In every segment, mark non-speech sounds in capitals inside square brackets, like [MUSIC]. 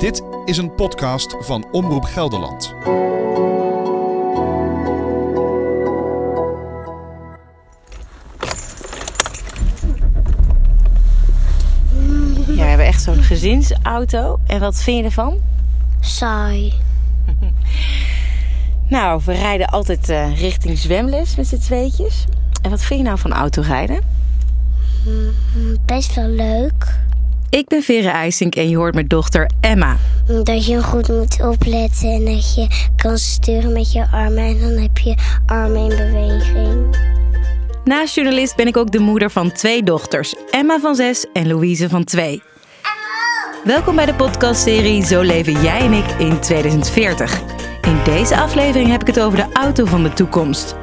Dit is een podcast van Omroep Gelderland. Ja, we hebben echt zo'n gezinsauto. En wat vind je ervan? Saai. [LAUGHS] Nou, we rijden altijd eh, richting zwemles met z'n tweetjes. En wat vind je nou van autorijden? Best wel leuk. Ik ben Vera IJsink en je hoort mijn dochter Emma. Dat je goed moet opletten en dat je kan sturen met je armen. En dan heb je armen in beweging. Naast journalist ben ik ook de moeder van twee dochters. Emma van 6 en Louise van 2. Welkom bij de podcastserie Zo leven jij en ik in 2040. In deze aflevering heb ik het over de auto van de toekomst.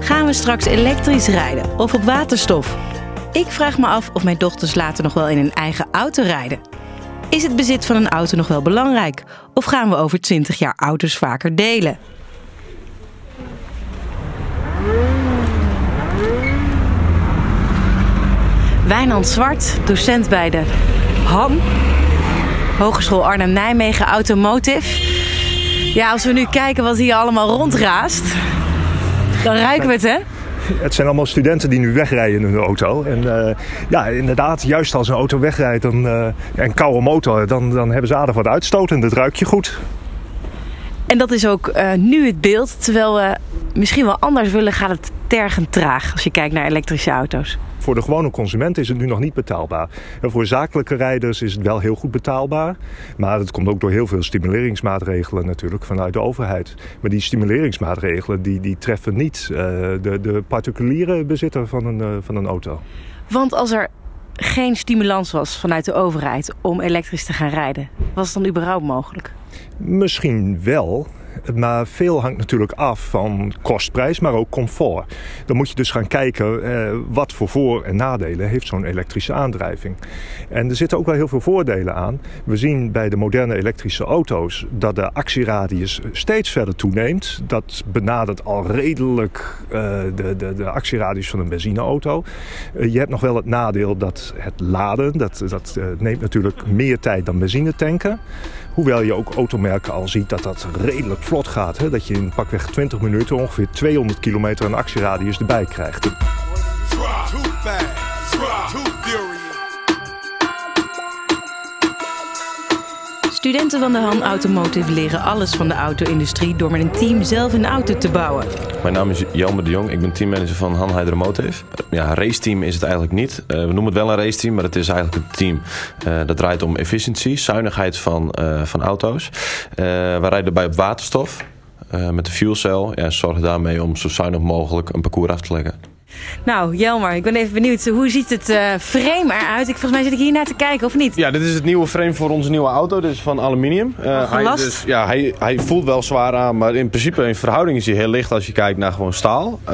Gaan we straks elektrisch rijden of op waterstof? Ik vraag me af of mijn dochters later nog wel in een eigen auto rijden. Is het bezit van een auto nog wel belangrijk? Of gaan we over 20 jaar auto's vaker delen? Wijnand Zwart, docent bij de HAN, Hogeschool Arnhem-Nijmegen Automotive. Ja, als we nu kijken wat hier allemaal rondraast, dan ruiken we het, hè? Het zijn allemaal studenten die nu wegrijden in hun auto. En eh, ja, inderdaad, juist als een auto wegrijdt dan, uh, en koude motor, dan, dan hebben ze aardig wat uitstoot en dat ruik je goed. En dat is ook uh, nu het beeld. Terwijl we misschien wel anders willen, gaat het tergend traag als je kijkt naar elektrische auto's. Voor de gewone consument is het nu nog niet betaalbaar. En voor zakelijke rijders is het wel heel goed betaalbaar. Maar het komt ook door heel veel stimuleringsmaatregelen natuurlijk vanuit de overheid. Maar die stimuleringsmaatregelen die, die treffen niet uh, de, de particuliere bezitter van een, uh, van een auto. Want als er geen stimulans was vanuit de overheid om elektrisch te gaan rijden, was het dan überhaupt mogelijk? Misschien wel. Maar veel hangt natuurlijk af van kostprijs, maar ook comfort. Dan moet je dus gaan kijken eh, wat voor voor- en nadelen heeft zo'n elektrische aandrijving. En er zitten ook wel heel veel voordelen aan. We zien bij de moderne elektrische auto's dat de actieradius steeds verder toeneemt. Dat benadert al redelijk uh, de, de, de actieradius van een benzineauto. Uh, je hebt nog wel het nadeel dat het laden, dat, dat neemt natuurlijk meer tijd dan benzine tanken. Hoewel je ook automerken al ziet dat dat redelijk vlot gaat. Hè? Dat je in pakweg 20 minuten ongeveer 200 kilometer aan actieradius erbij krijgt. Studenten van de Han Automotive leren alles van de auto-industrie door met een team zelf een auto te bouwen. Mijn naam is Jelmer de Jong, ik ben teammanager van Han Hydromotive. Ja, raceteam is het eigenlijk niet. Uh, we noemen het wel een raceteam, maar het is eigenlijk een team. Uh, dat draait om efficiëntie, zuinigheid van, uh, van auto's. we rijden bij op waterstof met de fuelcell ja, en zorgen daarmee om zo zuinig mogelijk een parcours af te leggen. Nou, Jelmer, ik ben even benieuwd. Hoe ziet het uh, frame eruit? Ik, volgens mij zit ik hier naar te kijken, of niet? Ja, dit is het nieuwe frame voor onze nieuwe auto. Dit is van aluminium. Uh, hij, dus, ja, hij, hij voelt wel zwaar aan, maar in principe in verhouding is hij heel licht als je kijkt naar gewoon staal. Uh,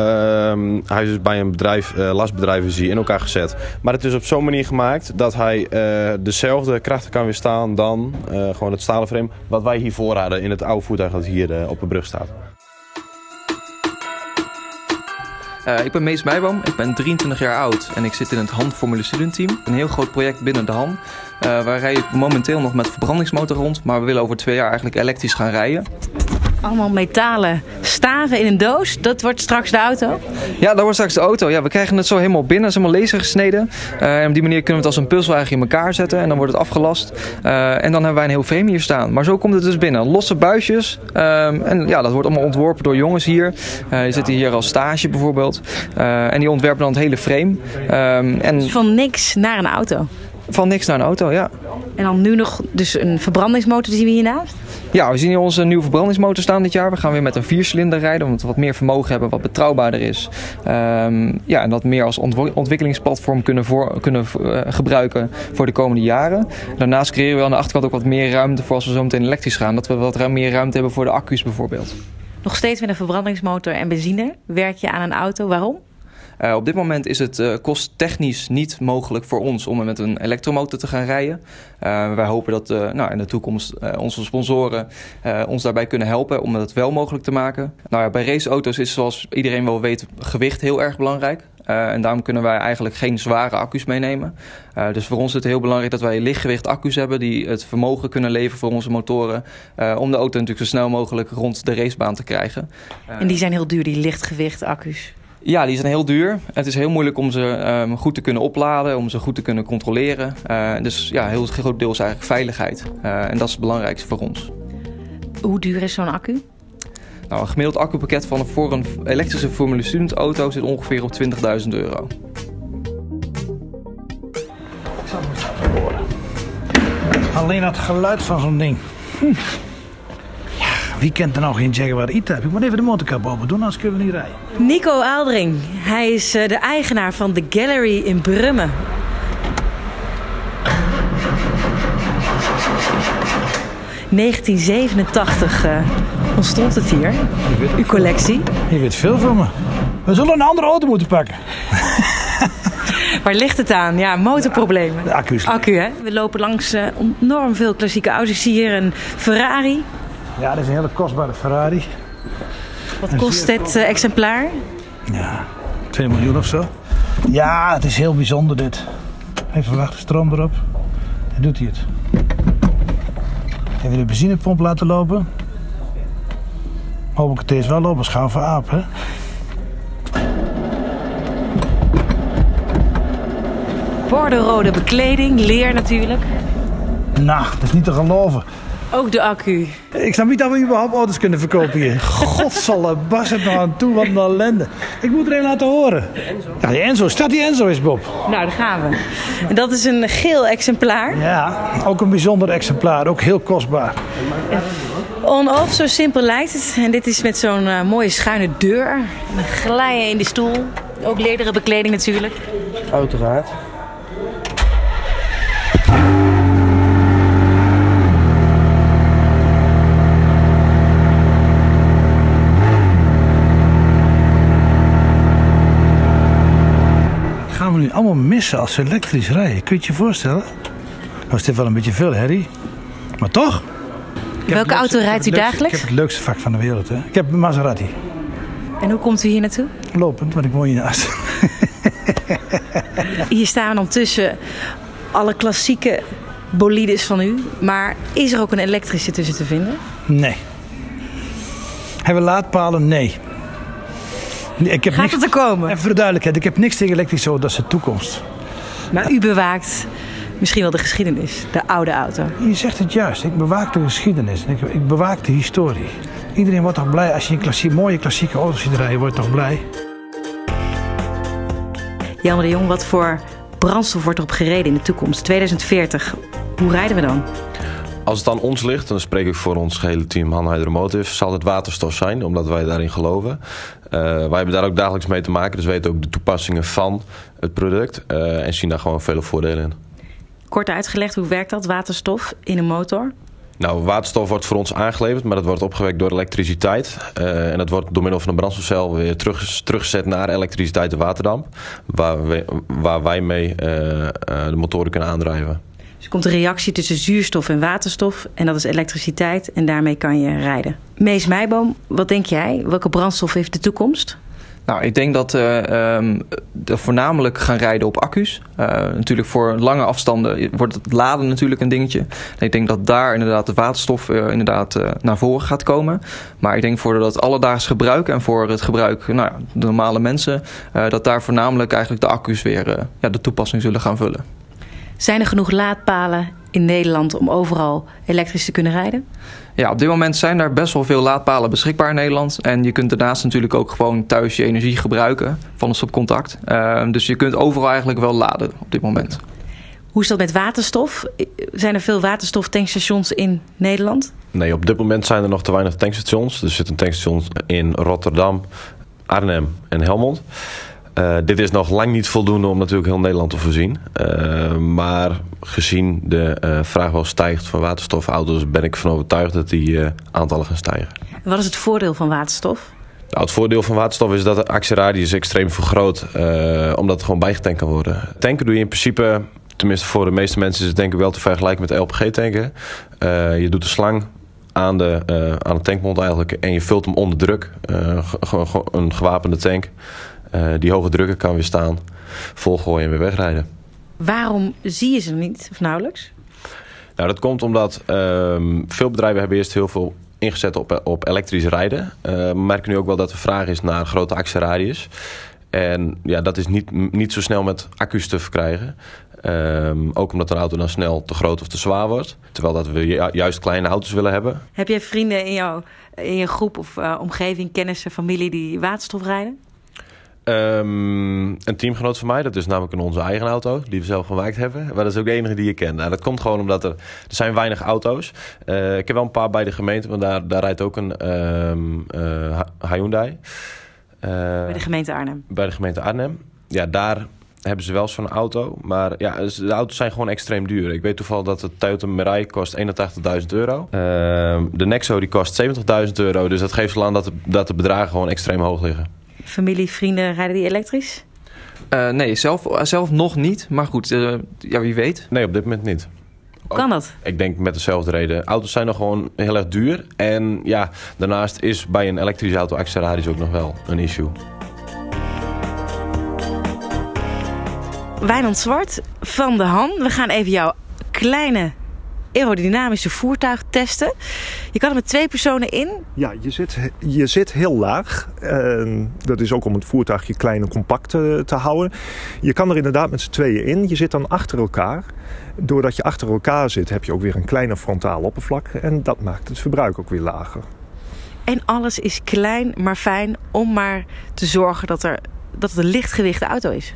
hij is dus bij een bedrijf, uh, lastbedrijf is hij in elkaar gezet. Maar het is op zo'n manier gemaakt dat hij dezelfde krachten kan weerstaan dan gewoon het stalen frame wat wij hiervoor hadden in het oude voertuig dat hier op de brug staat. Uh, ik ben Mees Meijboom, ik ben 23 jaar oud en ik zit in het Han Formule Student Team. Een heel groot project binnen de Han. Uh, wij rijden momenteel nog met verbrandingsmotor rond, maar we willen over twee jaar eigenlijk elektrisch gaan rijden. Allemaal metalen staven in een doos. Dat wordt straks de auto? Ja, dat wordt straks de auto. Ja, we krijgen het zo helemaal binnen. Het is helemaal laser gesneden. Uh, en op die manier kunnen we het als een puzzel eigenlijk in elkaar zetten. En dan wordt het afgelast. Uh, en dan hebben wij een heel frame hier staan. Maar zo komt het dus binnen. Losse buisjes. Um, en ja, dat wordt allemaal ontworpen door jongens hier. Uh, die zitten hier als stage bijvoorbeeld. en die ontwerpen dan het hele frame. Um, en... Dus van niks naar een auto? Van niks naar een auto, ja. En dan nu nog dus een verbrandingsmotor zien we hiernaast? Ja, we zien hier onze nieuwe verbrandingsmotor staan dit jaar. We gaan weer met een viercilinder rijden, omdat we wat meer vermogen hebben, wat betrouwbaarder is. Um, ja, en dat meer als ontwikkelingsplatform kunnen, kunnen uh, gebruiken voor de komende jaren. Daarnaast creëren we aan de achterkant ook wat meer ruimte voor als we zo meteen elektrisch gaan. Dat we wat meer ruimte hebben voor de accu's bijvoorbeeld. Nog steeds met een verbrandingsmotor en benzine werk je aan een auto. Waarom? Uh, op dit moment is het uh, kosttechnisch niet mogelijk voor ons om met een elektromotor te gaan rijden. Uh, wij hopen dat nou, in de toekomst onze sponsoren ons daarbij kunnen helpen om dat wel mogelijk te maken. Nou ja, bij raceauto's is zoals iedereen wel weet gewicht heel erg belangrijk. Uh, en daarom kunnen wij eigenlijk geen zware accu's meenemen. Uh, dus voor ons is het heel belangrijk dat wij lichtgewicht accu's hebben die het vermogen kunnen leveren voor onze motoren. Uh, om de auto natuurlijk zo snel mogelijk rond de racebaan te krijgen. en die zijn heel duur, die lichtgewicht accu's? Ja, die zijn heel duur. Het is heel moeilijk om ze um, goed te kunnen opladen, om ze goed te kunnen controleren. dus ja, heel groot deel is eigenlijk veiligheid. en dat is het belangrijkste voor ons. Hoe duur is zo'n accu? Nou, een gemiddeld accupakket van voor een elektrische Formule Student auto zit ongeveer op 20.000 euro. Alleen het geluid van zo'n ding. Hm. Wie kent er nou geen Jaguar E-Type? Ik moet even de motorkap open doen, anders kunnen we niet rijden. Nico Aaldring, hij is de eigenaar van de Gallery in Brummen. ...1987 uh, ontstond het hier, uw collectie. Je weet veel van me. We zullen een andere auto moeten pakken. [LAUGHS] Waar ligt het aan? Ja, motorproblemen. De accu's. Accu, hè? We lopen langs uh, enorm veel klassieke auto's. Ik zie hier een Ferrari. Ja, dat is een hele kostbare Ferrari. Wat kost dit uh, exemplaar? Ja, 2 miljoen of zo. Ja, het is heel bijzonder dit. Even wachten, stroom erop. En doet hij het. Even de benzinepomp laten lopen. Hoop ik het deze wel lopen, schaam voor aap, hè? Bordenrode bekleding, leer natuurlijk. Nou, dat is niet te geloven. Ook de accu. Ik snap niet dat we überhaupt auto's kunnen verkopen hier. God zal er bas het nou aan toe, wat een ellende. Ik moet er een laten horen. Ja, die Enzo. Staat die Enzo eens, Bob? Nou, daar gaan we. En dat is een geel exemplaar. Ja, ook een bijzonder exemplaar. Ook heel kostbaar. On-off, zo simpel lijkt het. En dit is met zo'n uh, mooie schuine deur. En glijden in de stoel. Ook lederen bekleding natuurlijk. Uiteraard. Nu allemaal missen als we elektrisch rijden. Kun je je voorstellen? Nou is dit wel een beetje veel herrie. Maar toch? Welke auto rijdt u dagelijks? Ik heb het leukste vak van de wereld. Hè. Ik heb een Maserati. En hoe komt u hier naartoe? Lopend, want ik woon hiernaast. [LAUGHS] hier staan dan tussen alle klassieke bolides van u. Maar is er ook een elektrische tussen te vinden? Nee. Hebben we laadpalen? Nee. Ik heb Gaat niks, het er komen? Even voor de duidelijkheid, ik heb niks tegen elektrische auto's, dat is de toekomst. Maar u bewaakt misschien wel de geschiedenis, de oude auto. Je zegt het juist, ik bewaak de geschiedenis, ik, ik bewaak de historie. Iedereen wordt toch blij als je een klassie, mooie klassieke auto ziet rijden, wordt toch blij? Jan de Jong, wat voor brandstof wordt erop gereden in de toekomst? 2040, hoe rijden we dan? Als het aan ons ligt, dan spreek ik voor ons gehele team Han Hydromotive, zal het waterstof zijn, omdat wij daarin geloven. Uh, wij hebben daar ook dagelijks mee te maken, dus weten ook de toepassingen van het product uh, en zien daar gewoon vele voordelen in. Kort uitgelegd, hoe werkt dat waterstof in een motor? Nou, waterstof wordt voor ons aangeleverd, maar dat wordt opgewekt door elektriciteit. Uh, en dat wordt door middel van een brandstofcel weer terug, teruggezet naar elektriciteit en waterdamp. Waar, we, waar wij mee de motoren kunnen aandrijven. Dus er komt een reactie tussen zuurstof en waterstof en dat is elektriciteit en daarmee kan je rijden. Mees Meijboom, wat denk jij? Welke brandstof heeft de toekomst? Nou, ik denk dat uh, um, we voornamelijk gaan rijden op accu's. Uh, natuurlijk voor lange afstanden wordt het laden natuurlijk een dingetje. Ik denk dat daar inderdaad de waterstof uh, inderdaad naar voren gaat komen. Maar ik denk voor dat alledaags gebruik en voor het gebruik nou, de normale mensen... dat daar voornamelijk eigenlijk de accu's weer ja, de toepassing zullen gaan vullen. Zijn er genoeg laadpalen in Nederland om overal elektrisch te kunnen rijden? Ja, op dit moment zijn er best wel veel laadpalen beschikbaar in Nederland. En je kunt daarnaast natuurlijk ook gewoon thuis je energie gebruiken van een stopcontact. Uh, dus je kunt overal eigenlijk wel laden op dit moment. Hoe is dat met waterstof? Zijn er veel waterstoftankstations in Nederland? Nee, op dit moment zijn er nog te weinig tankstations. Er zitten tankstations in Rotterdam, Arnhem en Helmond. Uh, dit is nog lang niet voldoende om natuurlijk heel Nederland te voorzien. Uh, maar gezien de uh, vraag wel stijgt van waterstofauto's... ben ik van overtuigd dat die aantallen gaan stijgen. En wat is het voordeel van waterstof? Nou, het voordeel van waterstof is dat de actieradius extreem vergroot. omdat het gewoon bijgetankt kan worden. Tanken doe je in principe... Tenminste, voor de meeste mensen is het denk ik wel te vergelijken met LPG-tanken. je doet de slang aan de, aan de tankmond eigenlijk. En je vult hem onder druk. Gewoon een gewapende tank. Eh, die hoge drukken kan weerstaan, volgooien en weer wegrijden. Waarom zie je ze niet of nauwelijks? Nou, dat komt omdat ehm, veel bedrijven hebben eerst heel veel ingezet op, op elektrisch rijden. Uh, we merken nu ook wel dat er vraag is naar grote actieradius. En ja, dat is niet, niet zo snel met accu's te verkrijgen. Um, ook omdat een auto dan snel te groot of te zwaar wordt. Terwijl dat we ju juist kleine auto's willen hebben. Heb jij vrienden in, jou, in je groep of uh, omgeving, kennissen, familie die waterstof rijden? Um, een teamgenoot van mij, dat is namelijk in onze eigen auto, die we zelf gemaakt hebben. Maar dat is ook de enige die ik ken. Nou, dat komt gewoon omdat er, er zijn weinig auto's. Uh, ik heb wel een paar bij de gemeente, want daar, daar rijdt ook een um, uh, Hyundai. bij de gemeente Arnhem? Bij de gemeente Arnhem. Ja, daar hebben ze wel zo'n auto. Maar ja, dus de auto's zijn gewoon extreem duur. Ik weet toevallig dat de Toyota Mirai kost 81.000 euro. Uh, de Nexo die kost 70.000 euro. Dus dat geeft al aan dat de, dat de bedragen gewoon extreem hoog liggen. Familie, vrienden, rijden die elektrisch? Uh, nee, zelf, zelf nog niet. Maar goed, uh, ja, wie weet. Nee, op dit moment niet. Hoe kan dat? Ik denk met dezelfde reden. Auto's zijn nog gewoon heel erg duur. En ja, daarnaast is bij een elektrische auto actieradius ook nog wel een issue. Wijnand Zwart van de Han. We gaan even jouw kleine aerodynamische voertuig testen. Je kan er met twee personen in. Ja, je zit, je zit heel laag. Uh, dat is ook om het voertuigje klein en compact te, te houden. Je kan er inderdaad met z'n tweeën in. Je zit dan achter elkaar. Doordat je achter elkaar zit, heb je ook weer een kleiner frontaal oppervlak. En dat maakt het verbruik ook weer lager. En alles is klein, maar fijn om maar te zorgen dat, er, dat het een lichtgewicht auto is.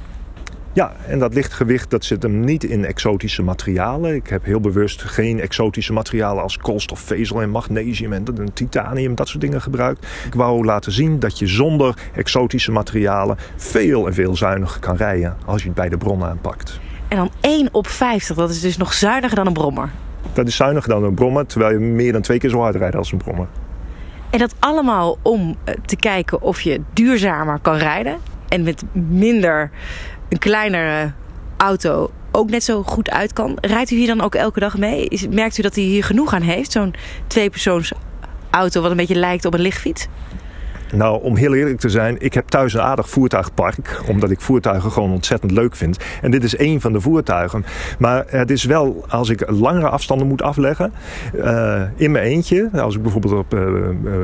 Ja, en dat lichtgewicht dat zit hem niet in exotische materialen. Ik heb heel bewust geen exotische materialen als koolstof, vezel en magnesium en, en titanium, dat soort dingen gebruikt. Ik wou laten zien dat je zonder exotische materialen veel en veel zuiniger kan rijden als je het bij de bron aanpakt. En dan 1 op 50, dat is dus nog zuiniger dan een brommer. Dat is zuiniger dan een brommer, terwijl je meer dan twee keer zo hard rijdt als een brommer. En dat allemaal om te kijken of je duurzamer kan rijden en met minder een kleinere auto ook net zo goed uit kan. Rijdt u hier dan ook elke dag mee? Merkt u dat hij hier genoeg aan heeft? Zo'n tweepersoons auto wat een beetje lijkt op een lichtfiets? Nou, om heel eerlijk te zijn, ik heb thuis een aardig voertuigpark. Omdat ik voertuigen gewoon ontzettend leuk vind. En dit is één van de voertuigen. Maar het is wel, als ik langere afstanden moet afleggen, uh, in mijn eentje. Als ik bijvoorbeeld op, uh,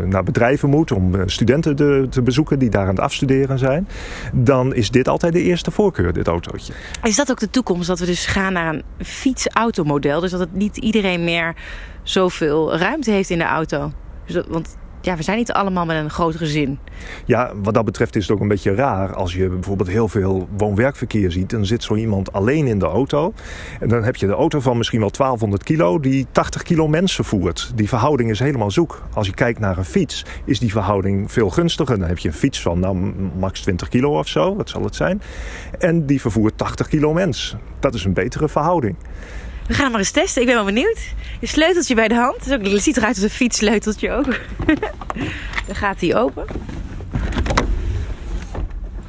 naar bedrijven moet om studenten te, te, bezoeken die daar aan het afstuderen zijn. Dan is dit altijd de eerste voorkeur, dit autootje. Is dat ook de toekomst? Dat we dus gaan naar een fiets-automodel? Dus dat het niet iedereen meer zoveel ruimte heeft in de auto? Dus want ja, we zijn niet allemaal met een groot gezin. Ja, wat dat betreft is het ook een beetje raar. Als je bijvoorbeeld heel veel woon-werkverkeer ziet... dan zit zo iemand alleen in de auto. En dan heb je de auto van misschien wel 1200 kilo... die 80 kilo mensen voert. Die verhouding is helemaal zoek. Als je kijkt naar een fiets, is die verhouding veel gunstiger. Dan heb je een fiets van nou, max 20 kilo of zo, wat zal het zijn. En die vervoert 80 kilo mens. Dat is een betere verhouding. We gaan maar eens testen. Ik ben wel benieuwd. Je sleuteltje bij de hand. Het ziet eruit als een fietssleuteltje ook. [LAUGHS] Dan gaat hij open.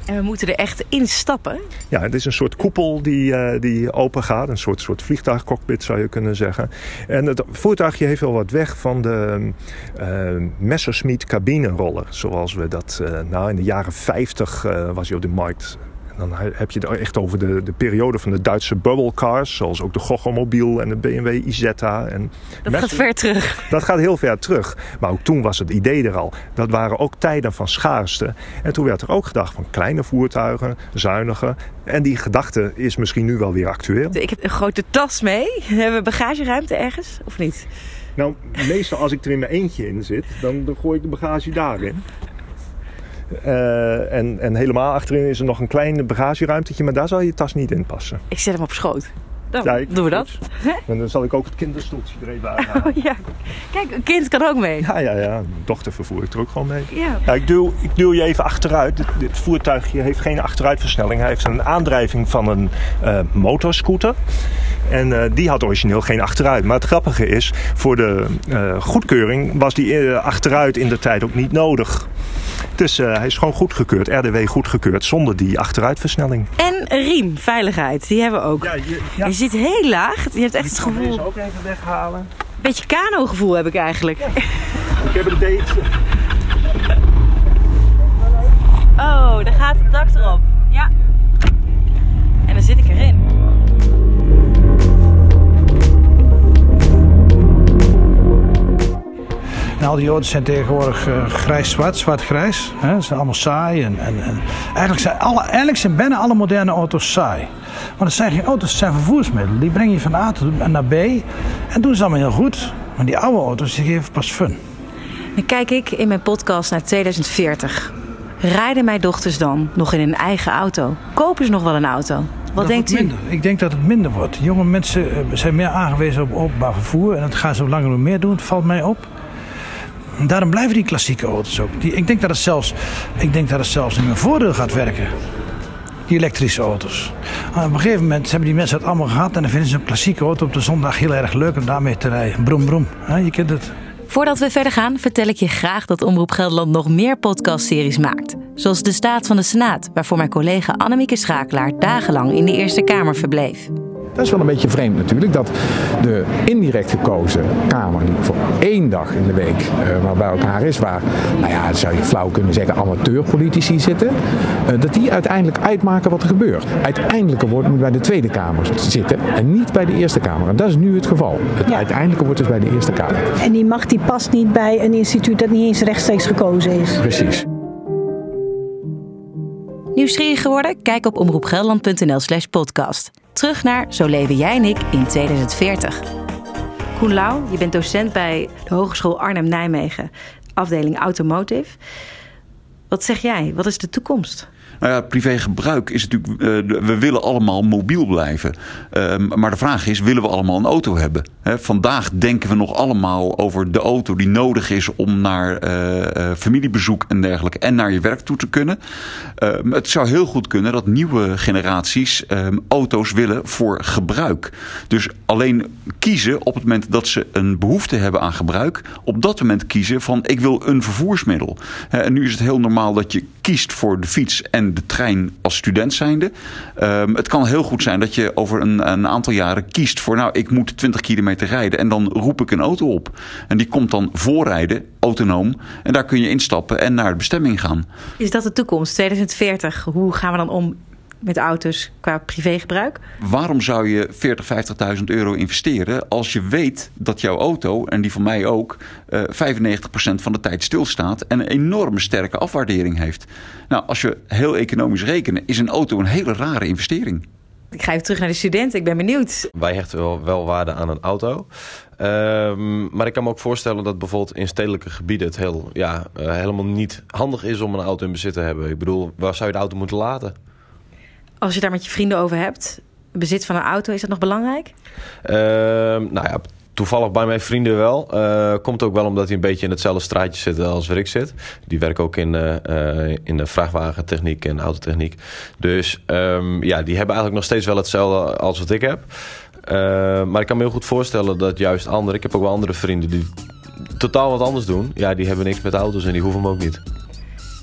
En we moeten er echt instappen. Ja, het is een soort koepel die, uh, die open gaat. Een soort, soort vliegtuigcockpit zou je kunnen zeggen. En het voertuigje heeft wel wat weg van de uh, Messerschmitt cabineroller. Zoals we dat uh, nou, in de jaren 50 was hij op de markt dan heb je het echt over de, de periode van de Duitse bubble cars. Zoals ook de Gogomobiel en de BMW Isetta. En dat gaat ver terug. Dat gaat heel ver terug. Maar ook toen was het idee er al. Dat waren ook tijden van schaarste. En toen werd er ook gedacht van kleine voertuigen, zuinige. En die gedachte is misschien nu wel weer actueel. Ik heb een grote tas mee. [LAUGHS] Hebben we bagageruimte ergens of niet? Nou, meestal als ik er in mijn eentje in zit, dan, dan gooi ik de bagage daarin. Uh, en, en helemaal achterin is er nog een klein bagageruimtetje, maar daar zal je tas niet in passen. Ik zet hem op schoot. Dan ja, doen we dat. En dan zal ik ook het kinderstoeltje er even aan. [LAUGHS] Oh, ja. Kijk, een kind kan ook mee. Ja, ja, ja. Mijn dochter vervoer ik er ook gewoon mee. Ja. ja ik, duw, ik duw je even achteruit. Dit, dit, voertuigje heeft geen achteruitversnelling. Hij heeft een aandrijving van een uh, motorscooter. En uh, die had origineel geen achteruit. Maar het grappige is, voor de uh, goedkeuring was die achteruit in de tijd ook niet nodig. Dus uh, hij is gewoon goedgekeurd, RDW goedgekeurd, zonder die achteruitversnelling. En riem, veiligheid, die hebben we ook. Ja, je, ja. je zit heel laag, je hebt echt het gevoel... Ik deze ook even weghalen. Beetje kano-gevoel heb ik eigenlijk. Ja. Ik heb een date. Oh, daar gaat het dak erop. Ja. Die auto's zijn tegenwoordig uh, grijs-zwart, zwart-grijs. Ze zijn allemaal saai. En, en, en eigenlijk, zijn alle, eigenlijk zijn bijna alle moderne auto's saai. Maar het zijn geen auto's, het zijn vervoersmiddelen. Die breng je van A naar B. En doen ze allemaal heel goed. Maar die oude auto's, die geven pas fun. Dan kijk ik in mijn podcast naar 2040. Rijden mijn dochters dan nog in een eigen auto? Kopen ze nog wel een auto? Wat Dat denkt u? minder. Ik denk dat het minder wordt. Jonge mensen eh, zijn meer aangewezen op openbaar vervoer. En dat gaan ze langer meer doen, het valt mij op. Daarom blijven die klassieke auto's ook. Die, ik, denk dat het zelfs, ik denk dat het zelfs in hun voordeel gaat werken. Die elektrische auto's. Maar op een gegeven moment hebben die mensen het allemaal gehad. En dan vinden ze een klassieke auto op de zondag heel erg leuk om daarmee te rijden. Brom. Hè, je kent het. Voordat we verder gaan, vertel ik je graag dat Omroep Gelderland nog meer podcastseries maakt. Zoals De Staat van de Senaat, waarvoor mijn collega Annemieke Schakelaar dagenlang in de Eerste Kamer verbleef. Dat is wel een beetje vreemd natuurlijk, dat de indirect gekozen Kamer, die voor één dag in de week uh, maar bij elkaar is, waar, nou ja, zou je flauw kunnen zeggen, amateurpolitici zitten, uh, dat die uiteindelijk uitmaken wat er gebeurt. Uiteindelijke woord moet bij de Tweede Kamer zitten en niet bij de Eerste Kamer. En dat is nu het geval. Het Ja. uiteindelijke woord is bij de Eerste Kamer. En die macht die past niet bij een instituut dat niet eens rechtstreeks gekozen is. Precies. Nieuwsgierig geworden? Kijk op omroepgelderland.nl slash podcast. Terug naar Zo leven jij en ik in 2040. Koen Lau, je bent docent bij de Hogeschool Arnhem-Nijmegen, afdeling Automotive. Wat zeg jij? Wat is de toekomst? Nou ja, privégebruik is natuurlijk. eh, we willen allemaal mobiel blijven. Ehm, maar de vraag is: willen we allemaal een auto hebben? Hè, vandaag denken we nog allemaal over de auto die nodig is om naar eh, eh, familiebezoek en dergelijke. en naar je werk toe te kunnen. Ehm, het zou heel goed kunnen dat nieuwe generaties ehm, auto's willen voor gebruik. Dus alleen kiezen op het moment dat ze een behoefte hebben aan gebruik. op dat moment kiezen van: ik wil een vervoersmiddel. En nu is het heel normaal dat je kiest voor de fiets en de trein als student zijnde. Ehm, het kan heel goed zijn dat je over een, een aantal jaren kiest voor... nou, ik moet 20 kilometer rijden en dan roep ik een auto op. En die komt dan voorrijden, autonoom. En daar kun je instappen en naar de bestemming gaan. Is dat de toekomst? 2040, hoe gaan we dan om met auto's qua privégebruik? Waarom zou je 40, 50.000 euro investeren als je weet dat jouw auto, en die van mij ook, eh 95% van de tijd stilstaat en een enorme sterke afwaardering heeft? Nou, als je heel economisch rekenen, is een auto een hele rare investering. Ik ga even terug naar de studenten, ik ben benieuwd. Wij hechten wel, wel waarde aan een auto. Ehm, maar ik kan me ook voorstellen dat bijvoorbeeld in stedelijke gebieden het heel, ja, eh, helemaal niet handig is om een auto in bezit te hebben. Ik bedoel, waar zou je de auto moeten laten? Als je daar met je vrienden over hebt, bezit van een auto, is dat nog belangrijk? Ehm, nou ja, toevallig bij mijn vrienden wel. Eh, komt ook wel omdat die een beetje in hetzelfde straatje zitten als waar ik zit. Die werken ook in, eh, eh, in de vrachtwagentechniek en autotechniek. Dus ehm, ja, die hebben eigenlijk nog steeds wel hetzelfde als wat ik heb. Eh, maar ik kan me heel goed voorstellen dat juist anderen... Ik heb ook wel andere vrienden die totaal wat anders doen. Ja, die hebben niks met auto's en die hoeven hem ook niet.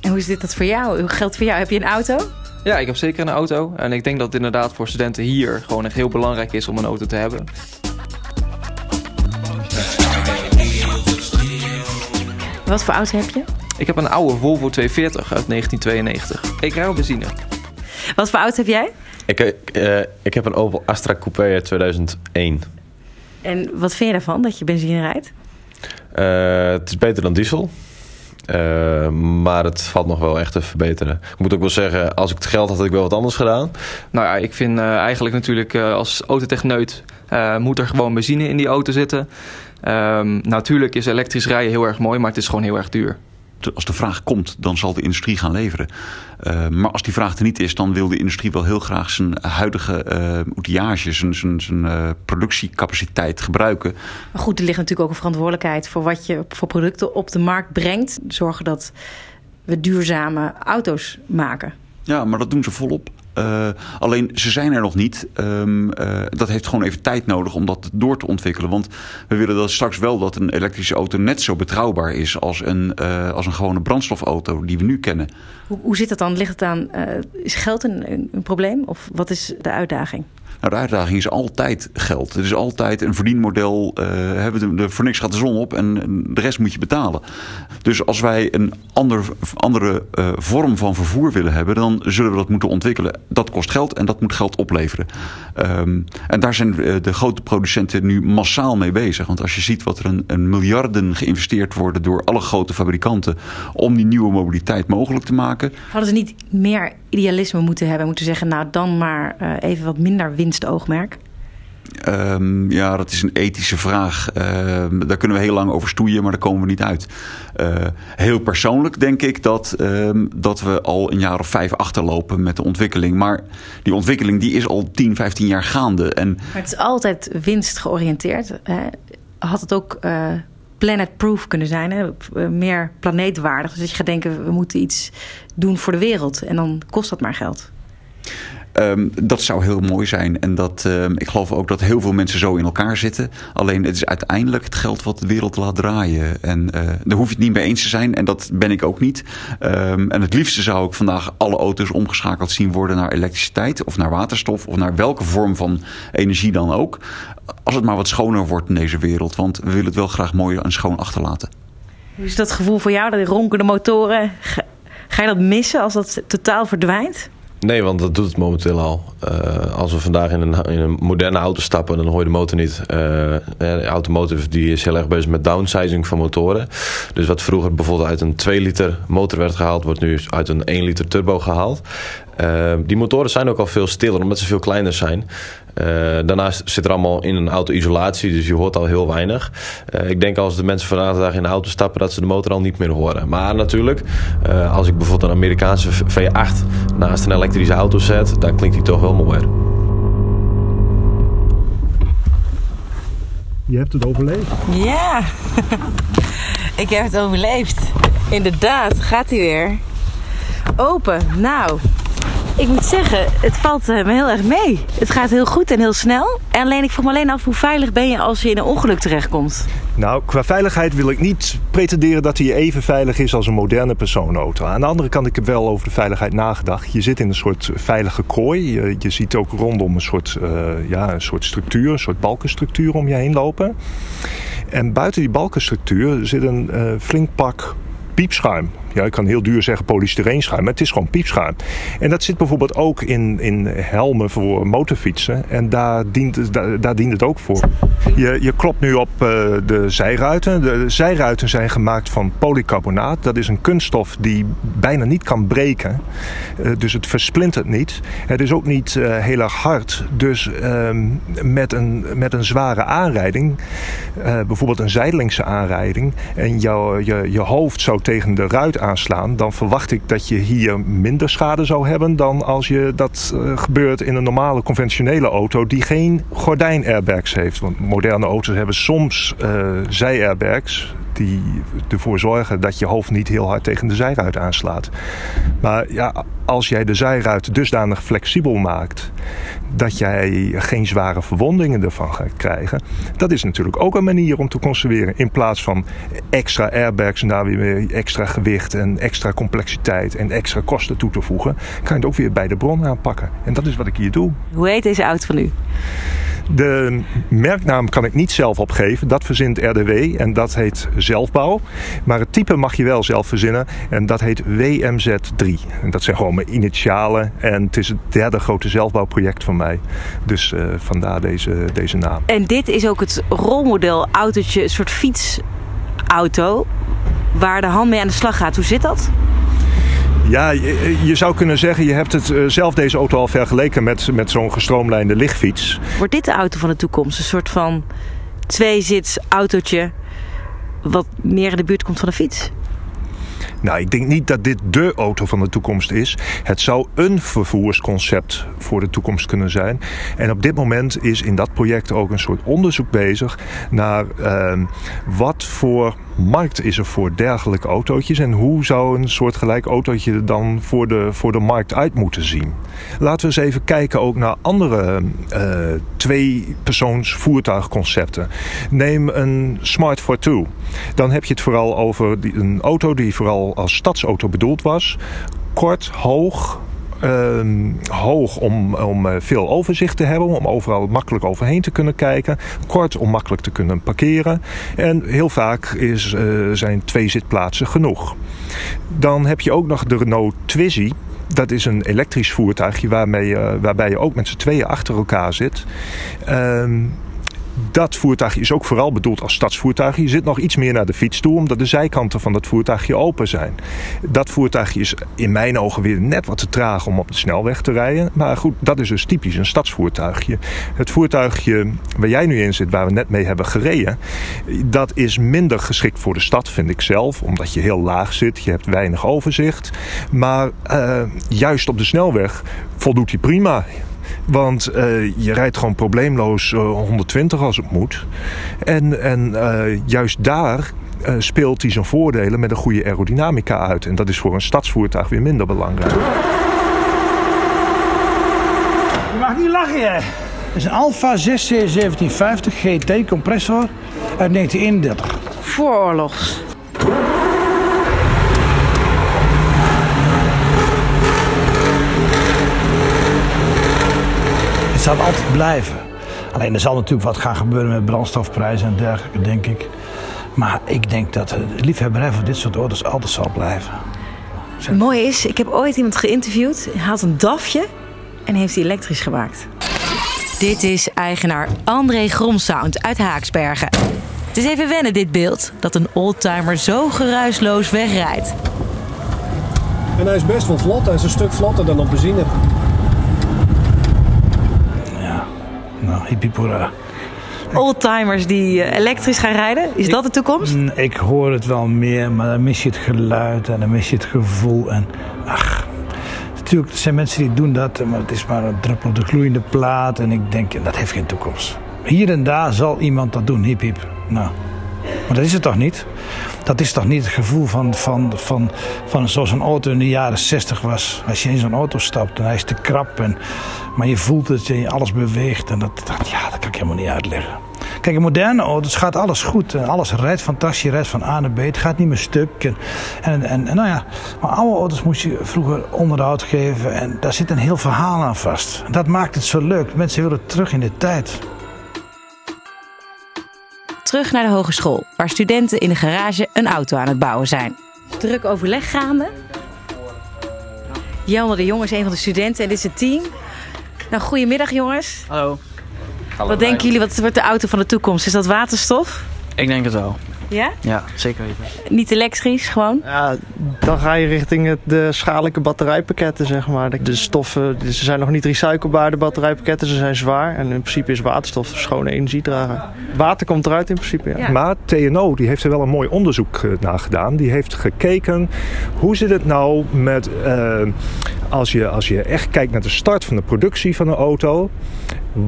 En hoe is dit dat voor jou? Hoe geldt voor jou? Heb je een auto? Ja, ik heb zeker een auto. En ik denk dat het inderdaad voor studenten hier gewoon echt heel belangrijk is om een auto te hebben. Wat voor auto heb je? Ik heb een oude Volvo 240 uit 1992. Ik rij op benzine. Wat voor auto heb jij? Ik, eh, ik heb een Opel Astra Coupé uit 2001. En wat vind je daarvan, dat je benzine rijdt? Eh, het is beter dan diesel. Eh, maar het valt nog wel echt te verbeteren. Ik moet ook wel zeggen, als ik het geld had, had ik wel wat anders gedaan. Nou ja, ik vind eh, eigenlijk natuurlijk eh, als autotechneut moet er gewoon benzine in die auto zitten. Ehm, natuurlijk is elektrisch rijden heel erg mooi, maar het is gewoon heel erg duur. Als de vraag komt, dan zal de industrie gaan leveren. Uh, maar als die vraag er niet is, dan wil de industrie wel heel graag zijn huidige uh, outillage, zijn, zijn, zijn uh, productiecapaciteit gebruiken. Maar goed, er ligt natuurlijk ook een verantwoordelijkheid voor wat je voor producten op de markt brengt. Zorgen dat we duurzame auto's maken. Ja, maar dat doen ze volop. Uh, alleen ze zijn er nog niet. Um, uh, dat heeft gewoon even tijd nodig om dat door te ontwikkelen. Want we willen dat straks wel dat een elektrische auto net zo betrouwbaar is als een, uh, als een gewone brandstofauto die we nu kennen. Hoe, hoe zit het dan? Ligt het aan, is geld een, een probleem of wat is de uitdaging? Nou, de uitdaging is altijd geld. Het is altijd een verdienmodel. Hebben de, voor niks gaat de zon op en de rest moet je betalen. Dus als wij een ander, andere uh, vorm van vervoer willen hebben, dan zullen we dat moeten ontwikkelen. Dat kost geld en dat moet geld opleveren. Um, en daar zijn de grote producenten nu massaal mee bezig. Want als je ziet wat er een, miljarden geïnvesteerd worden door alle grote fabrikanten om die nieuwe mobiliteit mogelijk te maken. Hadden ze niet meer idealisme moeten hebben? Moeten zeggen, nou dan maar even wat minder winstoogmerk? Um, ja, dat is een ethische vraag. Uh, daar kunnen we heel lang over stoeien, maar daar komen we niet uit. Uh, heel persoonlijk denk ik dat, uh, dat we al een jaar of vijf achterlopen met de ontwikkeling. Maar die ontwikkeling die is al 10, 15 jaar gaande. En... Maar het is altijd winst georiënteerd. Hè? Had het ook uh, planet-proof kunnen zijn, hè? meer planeetwaardig. Dus dat je gaat denken, we moeten iets doen voor de wereld. En dan kost dat maar geld. Um, dat zou heel mooi zijn. En dat, um, ik geloof ook dat heel veel mensen zo in elkaar zitten. Alleen het is uiteindelijk het geld wat de wereld laat draaien. En uh, daar hoef je het niet mee eens te zijn. En dat ben ik ook niet. Um, en het liefste zou ik vandaag alle auto's omgeschakeld zien worden naar elektriciteit. Of naar waterstof. Of naar welke vorm van energie dan ook. Als het maar wat schoner wordt in deze wereld. Want we willen het wel graag mooi en schoon achterlaten. Hoe is dat gevoel voor jou? Dat ronkende motoren. Ga je dat missen als dat totaal verdwijnt? Nee, want dat doet het momenteel al. Uh, als we vandaag in een, in een moderne auto stappen, dan hoor je de motor niet. Uh, de automotive die is heel erg bezig met downsizing van motoren. Dus wat vroeger bijvoorbeeld uit een 2 liter motor werd gehaald, wordt nu uit een 1 liter turbo gehaald. Uh, die motoren zijn ook al veel stiller, omdat ze veel kleiner zijn. Uh, daarnaast zit er allemaal in een auto-isolatie, dus je hoort al heel weinig. Uh, ik denk als de mensen vandaag de dag in de auto stappen, dat ze de motor al niet meer horen. Maar natuurlijk, uh, als ik bijvoorbeeld een Amerikaanse V8 naast een elektrische auto zet, dan klinkt die toch wel mooier. Je hebt het overleefd. Ja, [LAUGHS] ik heb het overleefd. Inderdaad, gaat hij weer. Open. Nou, ik moet zeggen, het valt me heel erg mee. Het gaat heel goed en heel snel. En alleen, ik vroeg me alleen af, hoe veilig ben je als je in een ongeluk terechtkomt? Nou, qua veiligheid wil ik niet pretenderen dat hij even veilig is als een moderne persoonauto. Aan de andere kant, ik heb wel over de veiligheid nagedacht. Je zit in een soort veilige kooi. Je, ziet ook rondom een soort, uh, ja, een soort structuur, een soort balkenstructuur om je heen lopen. En buiten die balkenstructuur zit een uh, flink pak piepschuim. Ja, ik kan heel duur zeggen polystyreenschuim, maar het is gewoon piepschuim. En dat zit bijvoorbeeld ook in, in helmen voor motorfietsen. En daar dient, daar, daar dient het ook voor. Je, je klopt nu op uh, de zijruiten. De zijruiten zijn gemaakt van polycarbonaat. Dat is een kunststof die bijna niet kan breken. Uh, dus het versplintert niet. Het is ook niet uh, heel erg hard. Dus met, een, met een zware aanrijding, bijvoorbeeld een zijdelingse aanrijding... en jou, je, je hoofd zou tegen de ruit aanslaan, dan verwacht ik dat je hier minder schade zou hebben dan als je dat uh, gebeurt in een normale conventionele auto die geen gordijn-airbags heeft. Want moderne auto's hebben soms uh, zij-airbags die ervoor zorgen dat je hoofd niet heel hard tegen de zijruit aanslaat. Maar ja, als jij de zijruit dusdanig flexibel maakt dat jij geen zware verwondingen ervan gaat krijgen, dat is natuurlijk ook een manier om te conserveren. In plaats van extra airbags en daar weer extra gewicht en extra complexiteit en extra kosten toe te voegen, kan je het ook weer bij de bron aanpakken. En dat is wat ik hier doe. Hoe heet deze auto van u? De merknaam kan ik niet zelf opgeven. Dat verzint RDW en dat heet zelfbouw. Maar het type mag je wel zelf verzinnen en dat heet WMZ3. En dat zijn gewoon mijn initialen en het is het derde grote zelfbouwproject van mij. Dus uh, vandaar deze, deze naam. En dit is ook het rolmodel autootje, een soort fietsauto waar de hand mee aan de slag gaat. Hoe zit dat? Ja, je, je, zou kunnen zeggen, je hebt het uh, zelf deze auto al vergeleken met, met zo'n gestroomlijnde lichtfiets. Wordt dit de auto van de toekomst? Een soort van tweezits autootje wat meer in de buurt komt van de fiets? Nou, ik denk niet dat dit de auto van de toekomst is. Het zou een vervoersconcept voor de toekomst kunnen zijn. En op dit moment is in dat project ook een soort onderzoek bezig naar uh, wat voor markt is er voor dergelijke autootjes en hoe zou een soortgelijk autootje dan voor de, voor de markt uit moeten zien? Laten we eens even kijken ook naar andere uh, twee-persoons voertuigconcepten. Neem een Smart Fortwo. Dan heb je het vooral over een auto die vooral als stadsauto bedoeld was. Kort, hoog, Ehm, hoog om, om eh, veel overzicht te hebben, om overal makkelijk overheen te kunnen kijken. Kort om makkelijk te kunnen parkeren. En heel vaak is, uh, zijn twee zitplaatsen genoeg. Dan heb je ook nog de Renault Twizy. Dat is een elektrisch voertuigje waarmee, uh, waarbij je ook met z'n tweeën achter elkaar zit. Ehm, dat voertuigje is ook vooral bedoeld als stadsvoertuig. Je zit nog iets meer naar de fiets toe, omdat de zijkanten van dat voertuigje open zijn. Dat voertuigje is in mijn ogen weer net wat te traag om op de snelweg te rijden. Maar goed, dat is dus typisch een stadsvoertuigje. Het voertuigje waar jij nu in zit, waar we net mee hebben gereden, dat is minder geschikt voor de stad, vind ik zelf. Omdat je heel laag zit, je hebt weinig overzicht. Maar uh, juist op de snelweg voldoet hij prima. Want uh, je rijdt gewoon probleemloos uh, 120 als het moet. En, en uh, juist daar speelt hij zijn voordelen met een goede aerodynamica uit. En dat is voor een stadsvoertuig weer minder belangrijk. Je mag niet lachen, hè? Het is een Alfa 6C1750 GT compressor uit 1931. Vooroorlogs. Zal altijd blijven. Alleen er zal natuurlijk wat gaan gebeuren met brandstofprijzen en dergelijke, denk ik. Maar ik denk dat de liefhebberij voor dit soort auto's altijd zal blijven. Het mooie is, ik heb ooit iemand geïnterviewd. Hij had een DAFje en heeft hij elektrisch gemaakt. Dit is eigenaar André Gromsound uit Haaksbergen. Het is even wennen dit beeld, dat een oldtimer zo geruisloos wegrijdt. En hij is best wel vlot, hij is een stuk vlotter dan op benzine. Nou, hippiepoera. Oldtimers die uh, elektrisch gaan rijden, is ik, dat de toekomst? Ik hoor het wel meer, maar dan mis je het geluid en dan mis je het gevoel. En ach, natuurlijk, er zijn mensen die doen dat, maar het is maar een druppel op de gloeiende plaat. En ik denk, dat heeft geen toekomst. Hier en daar zal iemand dat doen, hip hip. Nou, maar dat is het toch niet? Dat is toch niet het gevoel van, van, van, van zoals een auto in de jaren 60 was. Als je in zo'n auto stapt en hij is te krap. En, maar je voelt het en alles beweegt. En dat, dat, ja, dat kan ik helemaal niet uitleggen. Kijk, in moderne auto's gaat alles goed. En alles rijdt fantastisch. Je rijdt van A naar B. Het gaat niet meer stuk. En, en, en, en nou ja, maar oude auto's moest je vroeger onderhoud geven. En daar zit een heel verhaal aan vast. Dat maakt het zo leuk. Mensen willen terug in de tijd terug naar de hogeschool, waar studenten in de garage een auto aan het bouwen zijn. Druk overleg gaande. Jelmer de Jong is een van de studenten en dit is het team. Nou, goedemiddag jongens. Hallo. Wat denken jullie, wat wordt de auto van de toekomst? Is dat waterstof? Ik denk het wel. Ja? Ja, zeker weten. Niet elektrisch, gewoon? Ja, dan ga je richting de schadelijke batterijpakketten, zeg maar. De stoffen, ze zijn nog niet recyclebaar, de batterijpakketten, ze zijn zwaar. En in principe is waterstof schone energiedrager. Water komt eruit in principe, ja. ja. Maar TNO die heeft er wel een mooi onderzoek naar gedaan. Die heeft gekeken, hoe zit het nou met... Uh, als, je, als je echt kijkt naar de start van de productie van een auto...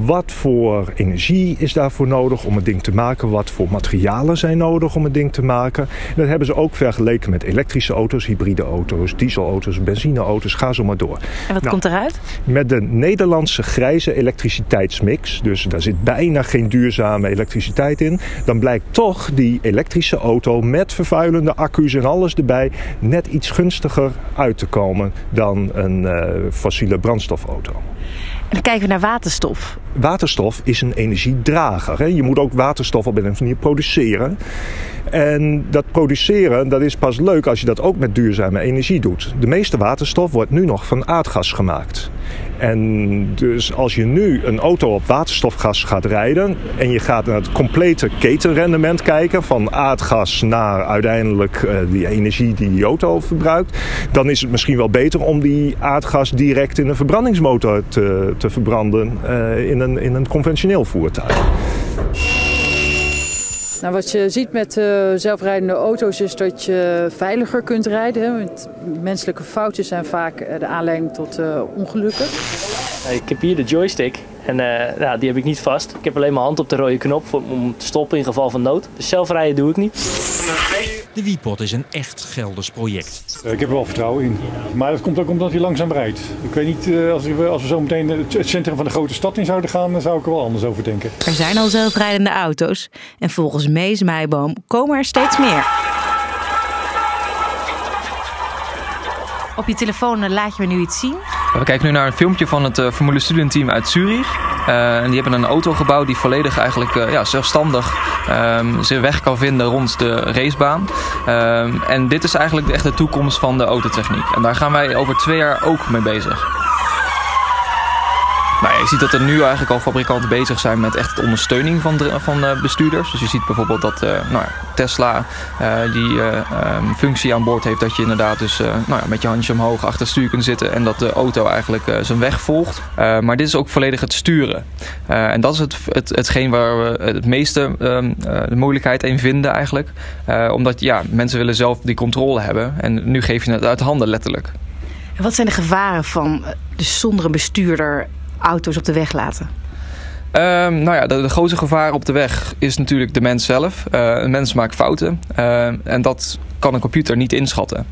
Wat voor energie is daarvoor nodig om het ding te maken? Wat voor materialen zijn nodig om het ding te maken? En dat hebben ze ook vergeleken met elektrische auto's, hybride auto's, dieselauto's, benzineauto's. Ga zo maar door. En wat nou, komt eruit? Met de Nederlandse grijze elektriciteitsmix, dus daar zit bijna geen duurzame elektriciteit in, dan blijkt toch die elektrische auto met vervuilende accu's en alles erbij net iets gunstiger uit te komen dan een uh, fossiele brandstofauto. En dan kijken we naar waterstof. Waterstof is een energiedrager. Hè? Je moet ook waterstof op een manier produceren. En dat produceren dat is pas leuk als je dat ook met duurzame energie doet. De meeste waterstof wordt nu nog van aardgas gemaakt. En dus als je nu een auto op waterstofgas gaat rijden en je gaat naar het complete ketenrendement kijken, van aardgas naar uiteindelijk uh, die energie die die auto verbruikt, dan is het misschien wel beter om die aardgas direct in een verbrandingsmotor te, te verbranden uh, in, een, in een conventioneel voertuig. Nou, wat je ziet met uh, zelfrijdende auto's is dat je veiliger kunt rijden. Hè. Menselijke foutjes zijn vaak de aanleiding tot uh, ongelukken. Ik heb hier de joystick en uh, nou, die heb ik niet vast. Ik heb alleen mijn hand op de rode knop voor, om te stoppen in geval van nood. Dus zelfrijden doe ik niet. De Wiepot is een echt Gelders project. Ik heb er wel vertrouwen in. Maar dat komt ook omdat hij langzaam rijdt. Ik weet niet, eh, als we, als we zo meteen het centrum van de grote stad in zouden gaan, dan zou ik er wel anders over denken. Er zijn al zelfrijdende auto's en volgens Mees Meiboom komen er steeds meer. Op je telefoon laat je me nu iets zien. We kijken nu naar een filmpje van het uh, Formule Student Team uit Zurich. Uh, en die hebben een auto gebouwd die volledig eigenlijk uh, ja, zelfstandig um, zijn weg kan vinden rond de racebaan. Um, en dit is eigenlijk echt de toekomst van de autotechniek. En daar gaan wij over twee jaar ook mee bezig. Nou, je ziet dat er nu eigenlijk al fabrikanten bezig zijn met echt ondersteuning van, van uh, bestuurders. Dus je ziet bijvoorbeeld dat uh, nou ja, Tesla uh, die um, functie aan boord heeft dat je inderdaad dus nou ja, met je handje omhoog achter het stuur kunt zitten en dat de auto eigenlijk zijn weg volgt. maar dit is ook volledig het sturen. en dat is het, het, hetgeen waar we het meeste um, de moeilijkheid in vinden eigenlijk. omdat ja, mensen willen zelf die controle hebben en nu geef je het uit handen letterlijk. En wat zijn de gevaren van de zonder een bestuurder auto's op de weg laten? Um, nou ja, de, de, grootste gevaar op de weg is natuurlijk de mens zelf. Uh, een mens maakt fouten uh, en dat kan een computer niet inschatten.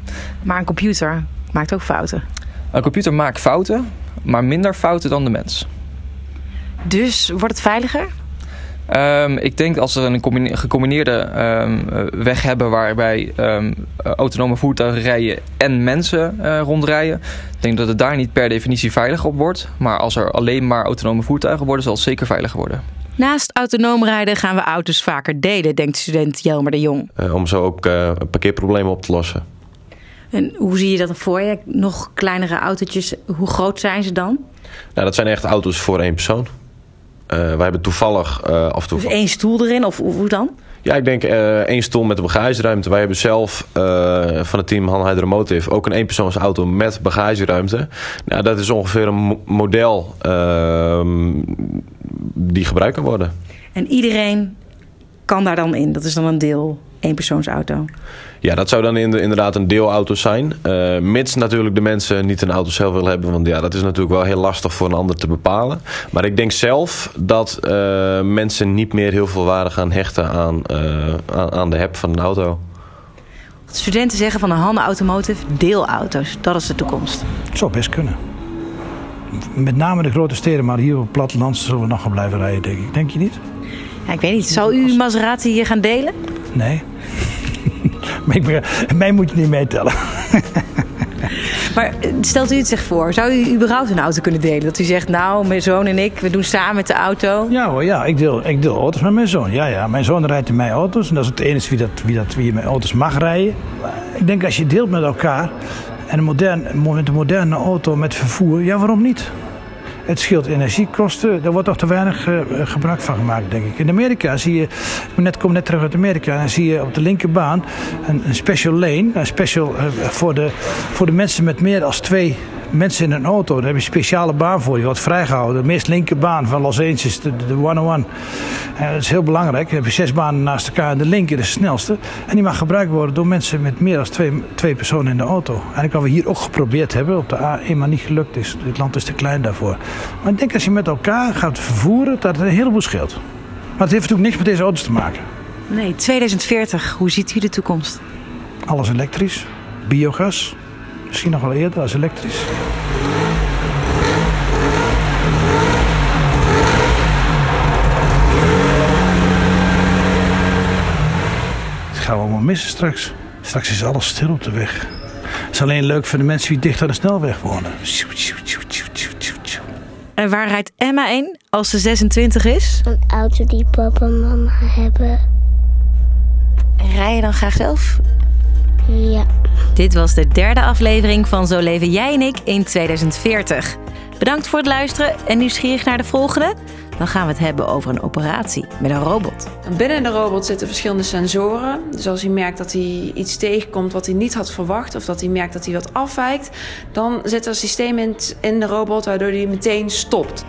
Maar een computer maakt ook fouten? Een computer maakt fouten, maar minder fouten dan de mens. Dus wordt het veiliger? Um, ik denk als we een gecombineerde um, weg hebben waarbij um, autonome voertuigen rijden en mensen uh, rondrijden, ik denk dat het daar niet per definitie veiliger op wordt. Maar als er alleen maar autonome voertuigen worden, zal het zeker veiliger worden. Naast autonoom rijden gaan we auto's vaker delen, denkt student Jelmer de Jong. Uh, om zo ook uh, parkeerproblemen op te lossen. En hoe zie je dat voor je? Nog kleinere autootjes, hoe groot zijn ze dan? Nou, dat zijn echt auto's voor één persoon. Uh, wij hebben toevallig... Uh, of toevallig... Dus één stoel erin, of hoe dan? Ja, ik denk uh, één stoel met een bagageruimte. Wij hebben zelf van het team Han Hydromotive ook een eenpersoonsauto met bagageruimte. Nou, dat is ongeveer een model ehm, die gebruikt kan worden. En iedereen kan daar dan in? Dat is dan een deel eenpersoonsauto? Ja, dat zou dan inderdaad een deelauto zijn. Uh, mits natuurlijk de mensen niet een auto zelf willen hebben. Want ja, dat is natuurlijk wel heel lastig voor een ander te bepalen. Maar ik denk zelf dat uh, mensen niet meer heel veel waarde gaan hechten aan, uh, aan, aan, de heb van een auto. Studenten zeggen van een Hanne Automotive deelauto's. Dat is de toekomst. Het zou best kunnen. Met name de grote steden, maar hier op het platteland zullen we nog gaan blijven rijden, denk ik. Denk je niet? Ja, ik weet niet. Zal u Maserati hier gaan delen? Nee. Mij moet je niet meetellen. Maar stelt u het zich voor, zou u überhaupt een auto kunnen delen? Dat u zegt, nou, mijn zoon en ik, we doen samen met de auto. Ja hoor, ja, ik deel, ik deel auto's met mijn zoon. Ja, ja, mijn zoon rijdt in mijn auto's. En dat is het enige wie, dat, wie, dat, wie mijn auto's mag rijden. Ik denk als je deelt met elkaar... en een moderne, met een moderne auto met vervoer, ja, waarom niet? Het scheelt energiekosten. Daar wordt toch te weinig uh, gebruik van gemaakt, denk ik. In Amerika zie je, ik net, kom net terug uit Amerika, en zie je op de linkerbaan een, special lane. Een special uh, voor, de, voor de mensen met meer dan twee mensen in een auto. Daar heb je een speciale baan voor. Die wordt vrijgehouden. De meest linkerbaan van Los Angeles, de, de 101. En dat is heel belangrijk. Dan heb je zes banen naast elkaar. En de linker is de snelste. En die mag gebruikt worden door mensen met meer dan twee, twee personen in de auto. Eigenlijk wat we hier ook geprobeerd hebben op de A1, maar niet gelukt is. Dit land is te klein daarvoor. Maar ik denk als je met elkaar gaat vervoeren, dat het een heleboel scheelt. Maar het heeft natuurlijk niks met deze auto's te maken. Nee, 2040, hoe ziet u de toekomst? Alles elektrisch, biogas, Misschien nog wel eerder als elektrisch. Het gaan we allemaal missen straks. Straks is alles stil op de weg. Het is alleen leuk voor de mensen die dicht aan de snelweg wonen. En waar rijdt Emma in als ze 26 is? Een auto die papa en mama hebben. En rij je dan graag zelf? Ja. Dit was de derde aflevering van Zo leven jij en ik in 2040. Bedankt voor het luisteren en nieuwsgierig naar de volgende? Dan gaan we het hebben over een operatie met een robot. Binnen de robot zitten verschillende sensoren. Dus als hij merkt dat hij iets tegenkomt wat hij niet had verwacht, of dat hij merkt dat hij wat afwijkt, dan zit er een systeem in, de robot waardoor hij meteen stopt.